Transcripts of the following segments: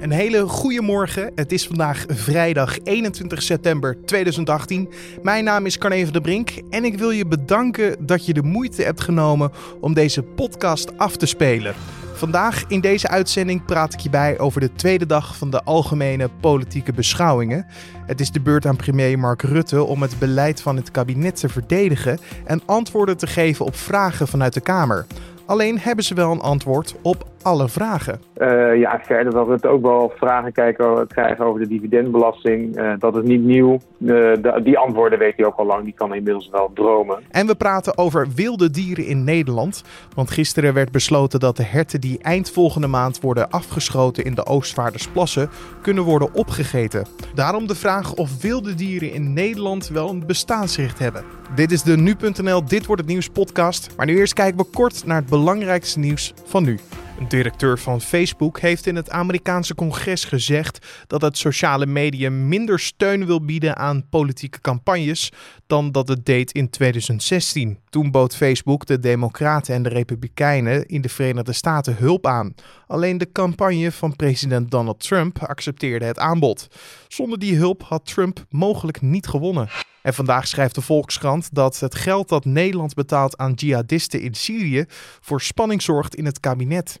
Een hele goede morgen. Het is vandaag vrijdag 21 september 2018. Mijn naam is Carne van der Brink en ik wil je bedanken dat je de moeite hebt genomen om deze podcast af te spelen. Vandaag in deze uitzending praat ik je bij over de tweede dag van de algemene politieke beschouwingen. Het is de beurt aan premier Mark Rutte om het beleid van het kabinet te verdedigen en antwoorden te geven op vragen vanuit de Kamer. Alleen hebben ze wel een antwoord op alle vragen. Uh, ja, verder wil het ook wel vragen kijken, krijgen over de dividendbelasting. Uh, dat is niet nieuw. Uh, de, die antwoorden weet hij ook al lang. Die kan inmiddels wel dromen. En we praten over wilde dieren in Nederland. Want gisteren werd besloten dat de herten die eind volgende maand worden afgeschoten in de Oostvaardersplassen kunnen worden opgegeten. Daarom de vraag of wilde dieren in Nederland wel een bestaansrecht hebben. Dit is de nu.nl Dit wordt het nieuws podcast. Maar nu eerst kijken we kort naar het belangrijkste nieuws van nu. Een directeur van Facebook heeft in het Amerikaanse congres gezegd dat het sociale medium minder steun wil bieden aan politieke campagnes dan dat het deed in 2016. Toen bood Facebook de Democraten en de Republikeinen in de Verenigde Staten hulp aan. Alleen de campagne van president Donald Trump accepteerde het aanbod. Zonder die hulp had Trump mogelijk niet gewonnen. En vandaag schrijft de Volkskrant dat het geld dat Nederland betaalt aan jihadisten in Syrië voor spanning zorgt in het kabinet.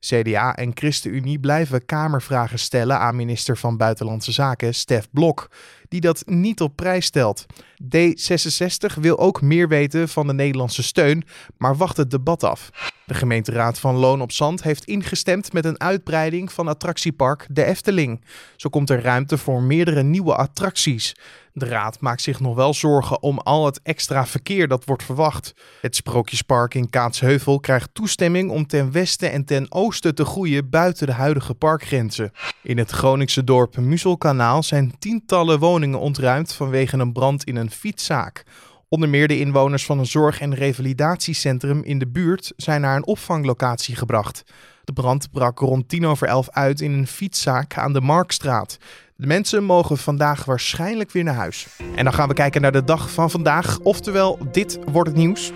CDA en ChristenUnie blijven Kamervragen stellen aan minister van Buitenlandse Zaken Stef Blok, die dat niet op prijs stelt. D66 wil ook meer weten van de Nederlandse steun, maar wacht het debat af. De gemeenteraad van Loon op Zand heeft ingestemd met een uitbreiding van attractiepark De Efteling. Zo komt er ruimte voor meerdere nieuwe attracties. De raad maakt zich nog wel zorgen om al het extra verkeer dat wordt verwacht. Het Sprookjespark in Kaatsheuvel krijgt toestemming om ten westen en ten oosten te groeien buiten de huidige parkgrenzen. In het Groningse dorp Muzelkanaal zijn tientallen woningen ontruimd vanwege een brand in een fietszaak. Onder meer de inwoners van een zorg- en revalidatiecentrum in de buurt zijn naar een opvanglocatie gebracht. De brand brak rond tien over elf uit in een fietszaak aan de Markstraat. De mensen mogen vandaag waarschijnlijk weer naar huis. En dan gaan we kijken naar de dag van vandaag, oftewel dit wordt het nieuws.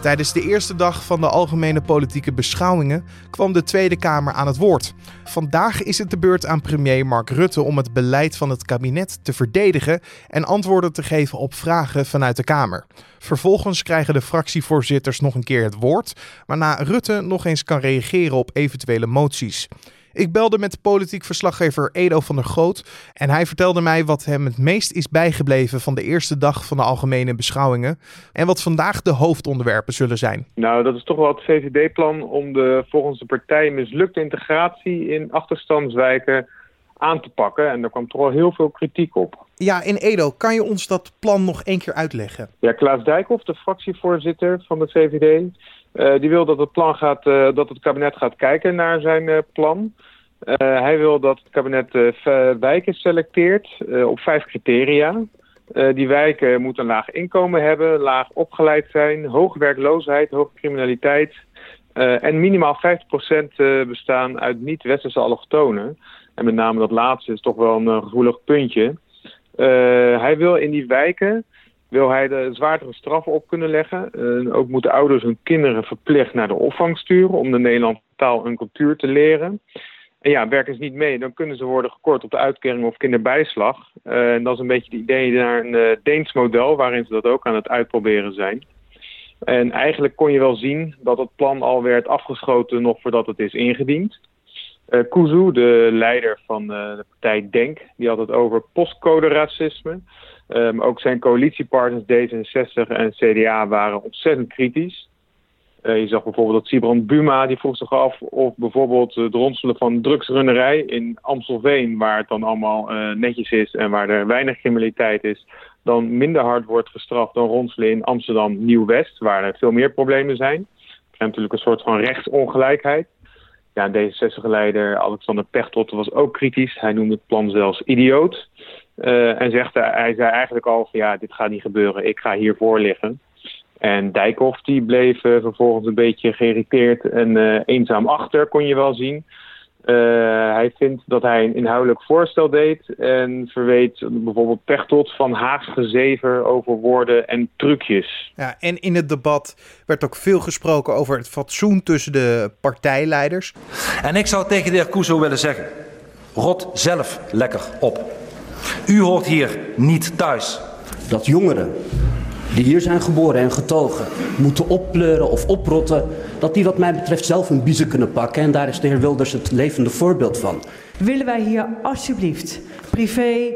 Tijdens de eerste dag van de algemene politieke beschouwingen kwam de Tweede Kamer aan het woord. Vandaag is het de beurt aan premier Mark Rutte om het beleid van het kabinet te verdedigen en antwoorden te geven op vragen vanuit de Kamer. Vervolgens krijgen de fractievoorzitters nog een keer het woord, waarna Rutte nog eens kan reageren op eventuele moties. Ik belde met politiek verslaggever Edo van der Groot en hij vertelde mij wat hem het meest is bijgebleven van de eerste dag van de algemene beschouwingen en wat vandaag de hoofdonderwerpen zullen zijn. Nou, dat is toch wel het VVD-plan om de volgens de partij mislukte integratie in achterstandswijken aan te pakken. En daar kwam toch wel heel veel kritiek op. Ja, in Edo, kan je ons dat plan nog één keer uitleggen? Ja, Klaas Dijkhoff, de fractievoorzitter van de VVD, die wil dat het, plan gaat, uh, dat het kabinet gaat kijken naar zijn uh, plan. hij wil dat het kabinet wijken selecteert op vijf criteria. die wijken moeten een laag inkomen hebben, laag opgeleid zijn, hoge werkloosheid, hoge criminaliteit en minimaal 50% bestaan uit niet-westerse allochtonen. En met name dat laatste is toch wel een gevoelig puntje. hij wil in die wijken wil hij de zwaardere straffen op kunnen leggen. Uh, ook moeten ouders hun kinderen verplicht naar de opvang sturen om de Nederlandse taal en cultuur te leren. En ja, werken ze niet mee, dan kunnen ze worden gekort op de uitkering of kinderbijslag. Uh, en dat is een beetje het idee naar een uh, Deens model, waarin ze dat ook aan het uitproberen zijn. En eigenlijk kon je wel zien dat het plan al werd afgeschoten nog voordat het is ingediend. Uh, Kuzu, de leider van de partij DENK, die had het over postcode racisme. Um, ook zijn coalitiepartners D66 en CDA waren ontzettend kritisch. Uh, je zag bijvoorbeeld dat Sibrand Buma, die vroeg zich af of bijvoorbeeld het ronselen van drugsrunnerij in Amstelveen, waar het dan allemaal uh, netjes is en waar er weinig criminaliteit is, dan minder hard wordt gestraft dan ronselen in Amsterdam Nieuw-West, waar er veel meer problemen zijn. Is natuurlijk een soort van rechtsongelijkheid. Ja, D66-leider Alexander Pechtold was ook kritisch. Hij noemde het plan zelfs idioot. Uh, en zegt, hij zei eigenlijk al van ja, dit gaat niet gebeuren, ik ga hiervoor liggen. En Dijkhoff die bleef uh, vervolgens een beetje geïrriteerd en uh, eenzaam achter, kon je wel zien. hij vindt dat hij een inhoudelijk voorstel deed en verweet bijvoorbeeld Pechtold van Haags gezever over woorden en trucjes. Ja, en in het debat werd ook veel gesproken over het fatsoen tussen de partijleiders. En ik zou tegen de heer Kuzo willen zeggen, Rot zelf lekker op. U hoort hier niet thuis. Dat jongeren die hier zijn geboren en getogen moeten oppleuren of oprotten, dat die wat mij betreft zelf een biezen kunnen pakken. En daar is de heer Wilders het levende voorbeeld van. Willen wij hier alsjeblieft privé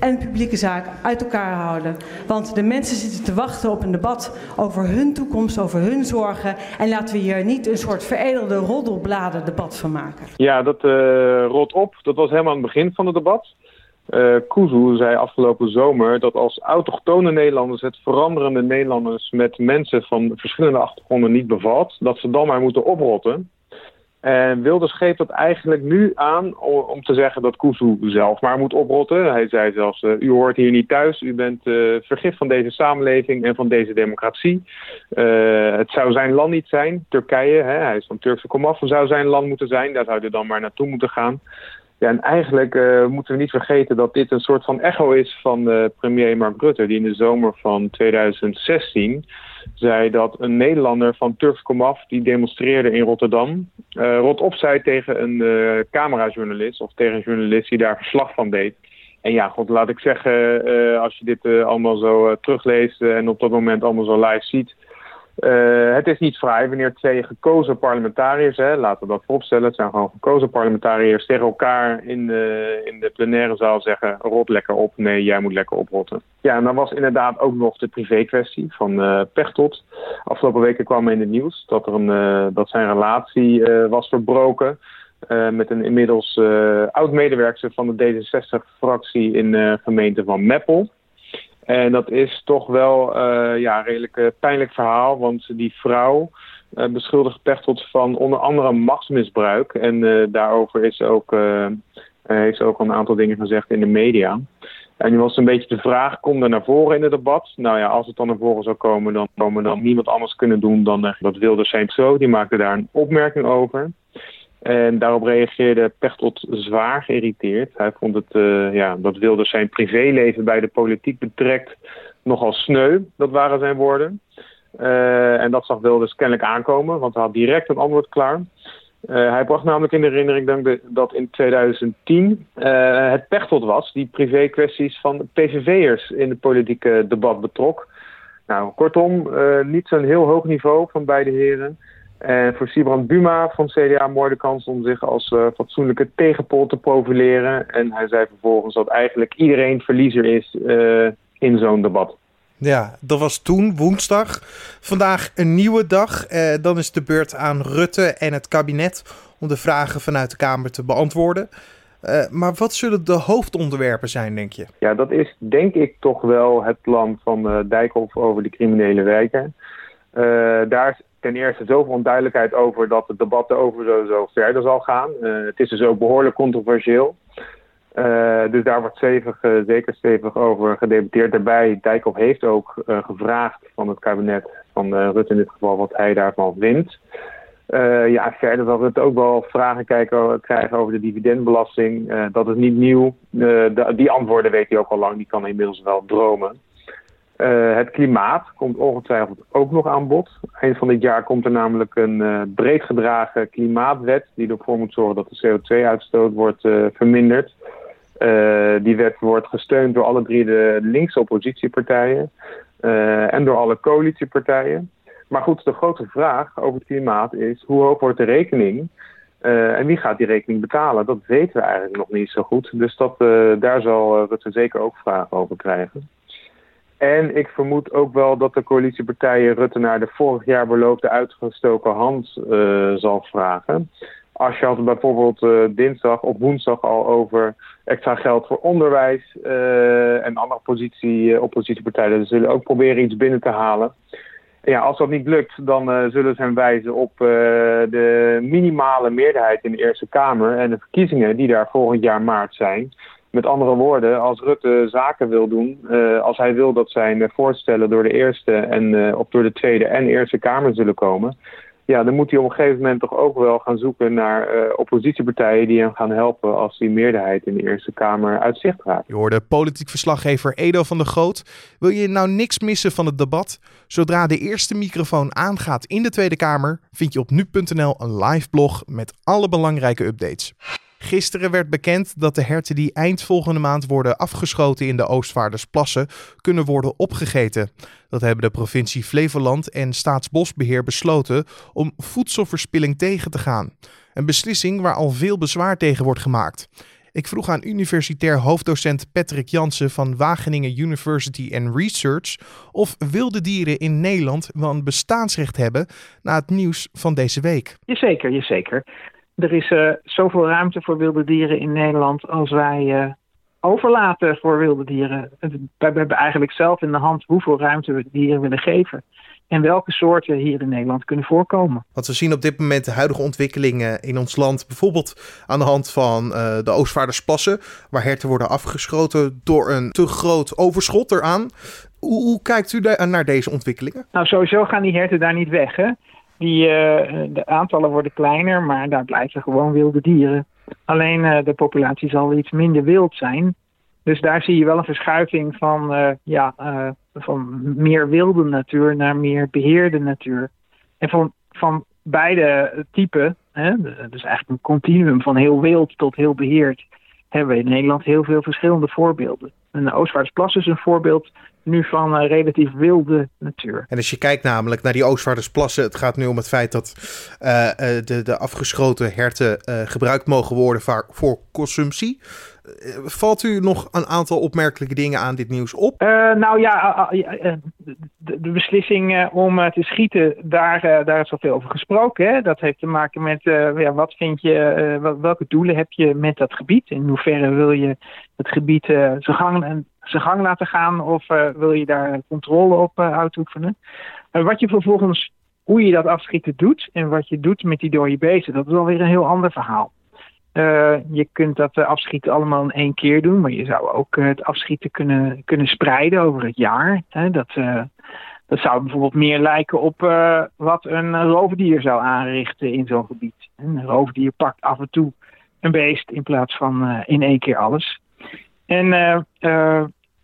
en publieke zaak uit elkaar houden. Want de mensen zitten te wachten op een debat over hun toekomst, over hun zorgen. En laten we hier niet een soort veredelde roddelbladen debat van maken. Ja, dat uh, rot op. Dat was helemaal aan het begin van het debat. Uh, Kuzu zei afgelopen zomer dat als autochtone Nederlanders het veranderende Nederlanders met mensen van verschillende achtergronden niet bevalt, dat ze dan maar moeten oprotten. En Wilders geeft dat eigenlijk nu aan om te zeggen dat Kuzu zelf maar moet oprotten. Hij zei zelfs, uh, u hoort hier niet thuis, u bent uh, vergif van deze samenleving en van deze democratie. Het zou zijn land niet zijn, Turkije, hè, hij is van Turkse komaf, zou zijn land moeten zijn, daar zou hij dan maar naartoe moeten gaan. Ja, en eigenlijk uh, moeten we niet vergeten dat dit een soort van echo is van uh, premier Mark Rutte, die in de zomer van 2016 zei dat een Nederlander van Turks komaf die demonstreerde in Rotterdam, uh, rot op zei tegen een camerajournalist of tegen een journalist die daar verslag van deed. En ja, god, laat ik zeggen, als je dit allemaal zo terugleest en op dat moment allemaal zo live ziet, uh, het is niet vrij wanneer twee gekozen parlementariërs, hè, laten we dat vooropstellen, het zijn gewoon gekozen parlementariërs, tegen elkaar in de, in de plenaire zaal zeggen: rot lekker op, nee, jij moet lekker oprotten. Ja, en dan was inderdaad ook nog de privé-kwestie van uh, Pechtold. Afgelopen weken kwam in het nieuws dat, er een, uh, dat zijn relatie was verbroken. met een inmiddels oud-medewerker van de D66-fractie in de gemeente van Meppel. En dat is toch wel uh, ja, een redelijk uh, pijnlijk verhaal, want die vrouw uh, beschuldigt Pechtold van onder andere machtsmisbruik. En daarover is ook, heeft ze ook een aantal dingen gezegd in de media. En nu was een beetje de vraag, komt er naar voren in het debat? Nou ja, als het dan naar voren zou komen, dan komen dan niemand anders kunnen doen dan dat wilde Saint zo. Die maakte daar een opmerking over. En daarop reageerde Pechtold zwaar geïrriteerd. Hij vond het, uh, ja, dat wilde zijn privéleven bij de politiek betrekt nogal sneu. Dat waren zijn woorden. Uh, en dat zag Wilders kennelijk aankomen, want hij had direct een antwoord klaar. Uh, hij bracht namelijk in herinnering dat in 2010 het Pechtold was die privé-kwesties van PVV'ers in het politieke debat betrok. Nou, kortom, niet zo'n heel hoog niveau van beide heren. En voor Sibrand Buma van CDA mooi de kans om zich als uh, fatsoenlijke tegenpol te profileren. En hij zei vervolgens dat eigenlijk iedereen verliezer is uh, in zo'n debat. Ja, dat was toen woensdag. Vandaag een nieuwe dag. Uh, dan is de beurt aan Rutte en het kabinet om de vragen vanuit de Kamer te beantwoorden. maar wat zullen de hoofdonderwerpen zijn, denk je? Ja, dat is denk ik toch wel het plan van Dijkhoff over de criminele wijken. daar ten eerste zoveel onduidelijkheid over dat het debat erover sowieso verder zal gaan. Uh, het is dus ook behoorlijk controversieel. Uh, dus daar wordt stevig, uh, zeker stevig over gedebatteerd. Daarbij, Dijkhoff heeft ook gevraagd van het kabinet, van Rutte in dit geval, wat hij daarvan vindt. ja, verder zal Rutte ook wel vragen kijken, krijgen over de dividendbelasting. dat is niet nieuw. De, die antwoorden weet hij ook al lang, die kan inmiddels wel dromen. Uh, het klimaat komt ongetwijfeld ook nog aan bod. Eind van dit jaar komt er namelijk een uh, breed gedragen klimaatwet... die ervoor moet zorgen dat de CO2-uitstoot wordt uh, verminderd. die wet wordt gesteund door alle drie de linkse oppositiepartijen... en door alle coalitiepartijen. Maar goed, de grote vraag over het klimaat is... hoe hoog wordt de rekening... en wie gaat die rekening betalen? Dat weten we eigenlijk nog niet zo goed. Dus dat, daar zal Rutte zeker ook vragen over krijgen. En ik vermoed ook wel dat de coalitiepartijen Rutte naar de vorig jaar beloofde uitgestoken hand uh, zal vragen. Als je had bijvoorbeeld uh, dinsdag of woensdag al over extra geld voor onderwijs uh, en andere positie, oppositiepartijen zullen ook proberen iets binnen te halen. En ja, als dat niet lukt, dan zullen ze hem wijzen op de minimale meerderheid in de Eerste Kamer en de verkiezingen die daar volgend jaar maart zijn. Met andere woorden, als Rutte zaken wil doen, uh, als hij wil dat zijn voorstellen door de Eerste en, uh, door de Tweede en Eerste Kamer zullen komen, ja, dan moet hij op een gegeven moment toch ook wel gaan zoeken naar oppositiepartijen die hem gaan helpen als die meerderheid in de Eerste Kamer uit zicht raakt. Je hoorde politiek verslaggever Edo van der Groot. Wil je nou niks missen van het debat? Zodra de eerste microfoon aangaat in de Tweede Kamer, vind je op nu.nl een live blog met alle belangrijke updates. Gisteren werd bekend dat de herten die eind volgende maand worden afgeschoten in de Oostvaardersplassen kunnen worden opgegeten. Dat hebben de provincie Flevoland en Staatsbosbeheer besloten om voedselverspilling tegen te gaan. Een beslissing waar al veel bezwaar tegen wordt gemaakt. Ik vroeg aan universitair hoofddocent Patrick Jansen van Wageningen University and Research of wilde dieren in Nederland wel een bestaansrecht hebben na het nieuws van deze week. Jazeker, jazeker. Er is uh, zoveel ruimte voor wilde dieren in Nederland als wij uh, overlaten voor wilde dieren. We hebben eigenlijk zelf in de hand hoeveel ruimte we dieren willen geven en welke soorten hier in Nederland kunnen voorkomen. Want we zien op dit moment de huidige ontwikkelingen in ons land, bijvoorbeeld aan de hand van uh, de Oostvaardersplassen, waar herten worden afgeschoten door een te groot overschot eraan. Hoe, hoe kijkt u daar naar deze ontwikkelingen? Nou, sowieso gaan die herten daar niet weg. Hè? Die, uh, de aantallen worden kleiner, maar daar blijven gewoon wilde dieren. Alleen uh, de populatie zal iets minder wild zijn. Dus daar zie je wel een verschuiving van, uh, ja, van meer wilde natuur naar meer beheerde natuur. En van, van beide typen, dus eigenlijk een continuum van heel wild tot heel beheerd, hebben we in Nederland heel veel verschillende voorbeelden. En de is een voorbeeld nu van uh, relatief wilde natuur. En als je kijkt namelijk naar die Oostvaardersplassen, het gaat nu om het feit dat uh, de, de afgeschoten herten uh, gebruikt mogen worden voor consumptie. Valt u nog een aantal opmerkelijke dingen aan dit nieuws op? Nou ja, de, de beslissing om te schieten, daar, daar is zoveel over gesproken. Hè? Dat heeft te maken met ja, wat vind je, welke doelen heb je met dat gebied? In hoeverre wil je het gebied zijn gang, zijn gang laten gaan of wil je daar controle op uitoefenen? wat je vervolgens, hoe je dat afschieten doet en wat je doet met die dode beesten, dat is alweer een heel ander verhaal. Je kunt dat afschieten allemaal in één keer doen, maar je zou ook het afschieten kunnen, kunnen spreiden over het jaar. Hè? Dat, dat zou bijvoorbeeld meer lijken op wat een roofdier zou aanrichten in zo'n gebied. Een roofdier pakt af en toe een beest in plaats van in één keer alles. En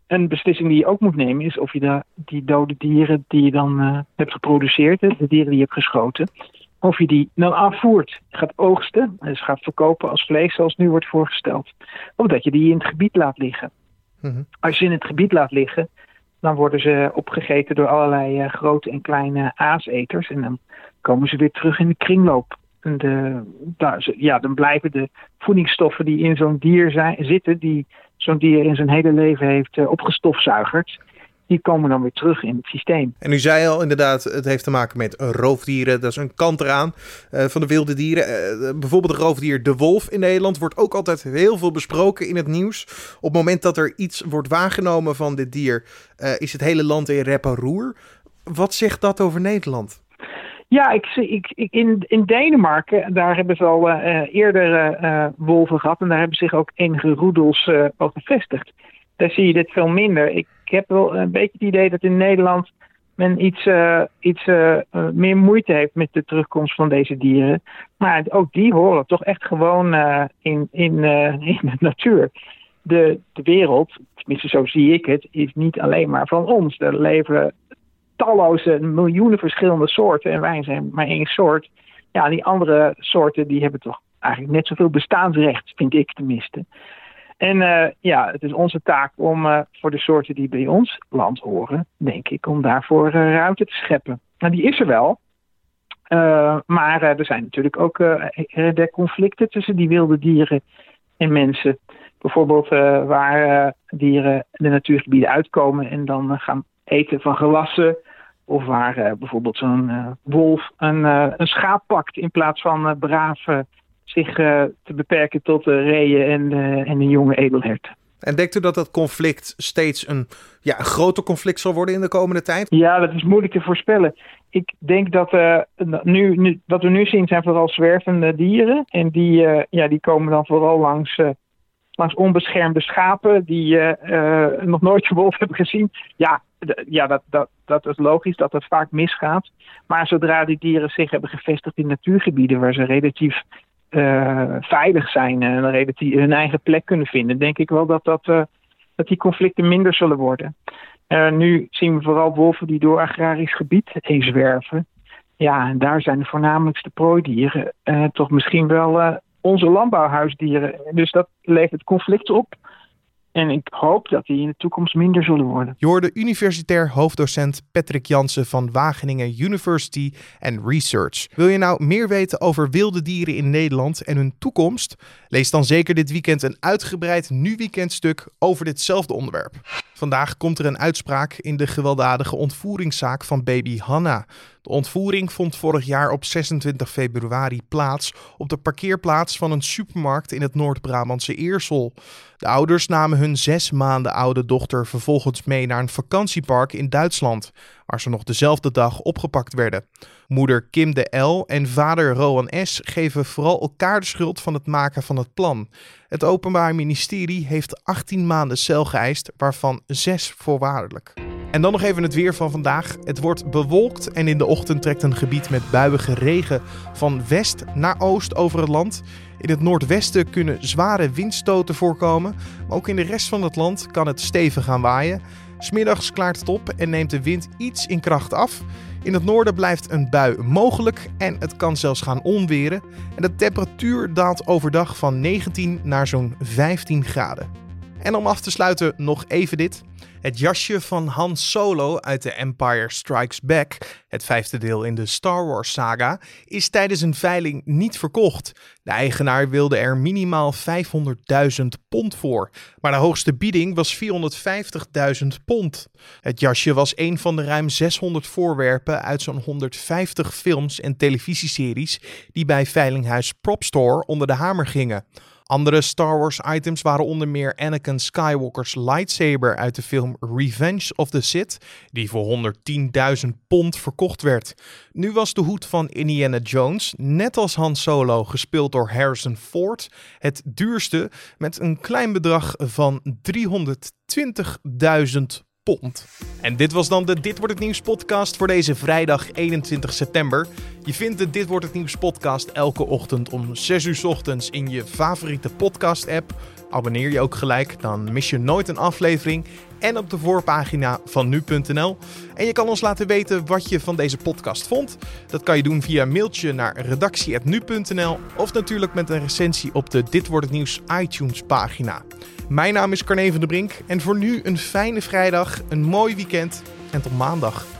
een beslissing die je ook moet nemen is of je de, die dode dieren die je dan hebt geproduceerd, de dieren die je hebt geschoten, of je die dan afvoert, gaat oogsten, dus gaat verkopen als vlees zoals nu wordt voorgesteld. Of dat je die in het gebied laat liggen. Mm-hmm. Als je in het gebied laat liggen, dan worden ze opgegeten door allerlei uh, grote en kleine aaseters. En dan komen ze weer terug in de kringloop. En de, daar, ja, dan blijven de voedingsstoffen die in zo'n dier zijn, zitten, die zo'n dier in zijn hele leven heeft uh, opgestofzuigerd die komen dan weer terug in het systeem. En u zei al inderdaad, het heeft te maken met roofdieren. Dat is een kant eraan uh, van de wilde dieren. Uh, bijvoorbeeld de roofdier de wolf in Nederland wordt ook altijd heel veel besproken in het nieuws. Op het moment dat er iets wordt waargenomen van dit dier, is het hele land in rep en roer. Wat zegt dat over Nederland? Ja, ik, ik, ik, in, in Denemarken, daar hebben ze al eerder wolven gehad. En daar hebben zich ook enige roedels al gevestigd. Daar zie je dit veel minder. Ik heb wel een beetje het idee dat in Nederland men iets, uh, iets uh, meer moeite heeft met de terugkomst van deze dieren. Maar ook die horen toch echt gewoon uh, in, in, in de natuur. De, de wereld, tenminste zo zie ik het, is niet alleen maar van ons. Er leven talloze, miljoenen verschillende soorten en wij zijn maar één soort. Ja, die andere soorten die hebben toch eigenlijk net zoveel bestaansrecht, vind ik tenminste. En uh, ja, het is onze taak om uh, voor de soorten die bij ons land horen, denk ik, om daarvoor uh, ruimte te scheppen. Nou, die is er wel. maar er zijn natuurlijk ook de conflicten tussen die wilde dieren en mensen. Bijvoorbeeld waar dieren de natuurgebieden uitkomen en dan gaan eten van gewassen. Of waar bijvoorbeeld zo'n wolf een, een schaap pakt in plaats van brave zich uh, te beperken tot reeën en, uh, en een jonge edelhert. En denkt u dat dat conflict steeds een, ja, een groter conflict zal worden in de komende tijd? Ja, dat is moeilijk te voorspellen. Ik denk dat uh, nu, nu, wat we nu zien zijn vooral zwervende dieren. En die, ja, die komen dan vooral langs, langs onbeschermde schapen die nog nooit een wolf hebben gezien. Ja, ja dat, dat, dat is logisch dat het vaak misgaat. Maar zodra die dieren zich hebben gevestigd in natuurgebieden waar ze relatief uh, veilig zijn en relatief hun eigen plek kunnen vinden, denk ik wel dat, dat, uh, dat die conflicten minder zullen worden. Uh, nu zien we vooral wolven die door agrarisch gebied heen zwerven. Ja, en daar zijn de voornamelijkste prooidieren toch misschien wel onze landbouwhuisdieren. Dus dat levert conflict op. En ik hoop dat die in de toekomst minder zullen worden. Je hoorde universitair hoofddocent Patrick Jansen van Wageningen University and Research. Wil je nou meer weten over wilde dieren in Nederland en hun toekomst? Lees dan zeker dit weekend een uitgebreid Nu Weekend stuk over ditzelfde onderwerp. Vandaag komt er een uitspraak in de gewelddadige ontvoeringszaak van baby Hanna. De ontvoering vond vorig jaar op 26 februari plaats op de parkeerplaats van een supermarkt in het Noord-Brabantse Eersel. De ouders namen hun zes maanden oude dochter vervolgens mee naar een vakantiepark in Duitsland, ze nog dezelfde dag opgepakt werden. Moeder Kim de L en vader Rowan S. geven vooral elkaar de schuld van het maken van het plan. Het Openbaar Ministerie heeft 18 maanden cel geëist, waarvan 6 voorwaardelijk. En dan nog even het weer van vandaag. Het wordt bewolkt en in de ochtend trekt een gebied met buiige regen van west naar oost over het land. In het noordwesten kunnen zware windstoten voorkomen, maar ook in de rest van het land kan het stevig gaan waaien. Smiddags klaart het op en neemt de wind iets in kracht af. In het noorden blijft een bui mogelijk en het kan zelfs gaan onweren. En de temperatuur daalt overdag van 19 naar zo'n 15 graden. En om af te sluiten nog even dit. Het jasje van Han Solo uit de Empire Strikes Back, het vijfde deel in de Star Wars saga, is tijdens een veiling niet verkocht. De eigenaar wilde er minimaal 500.000 pond voor, maar de hoogste bieding was 450.000 pond. Het jasje was een van de ruim 600 voorwerpen uit zo'n 150 films en televisieseries die bij veilinghuis Propstore onder de hamer gingen. Andere Star Wars items waren onder meer Anakin Skywalker's lightsaber uit de film Revenge of the Sith, die voor 110.000 pond verkocht werd. Nu was de hoed van Indiana Jones, net als Han Solo, gespeeld door Harrison Ford, het duurste met een klein bedrag van 320.000 pond. En dit was dan de Dit Wordt Het Nieuws podcast voor deze vrijdag 21 september. Je vindt de Dit Wordt Het Nieuws podcast elke ochtend om 6 uur ochtends in je favoriete podcast app. Abonneer je ook gelijk, dan mis je nooit een aflevering. En op de voorpagina van nu.nl. En je kan ons laten weten wat je van deze podcast vond. Dat kan je doen via mailtje naar redactie.nu.nl of natuurlijk met een recensie op de Dit Wordt Het Nieuws iTunes pagina. Mijn naam is Carne van der Brink en voor nu een fijne vrijdag, een mooi weekend en tot maandag.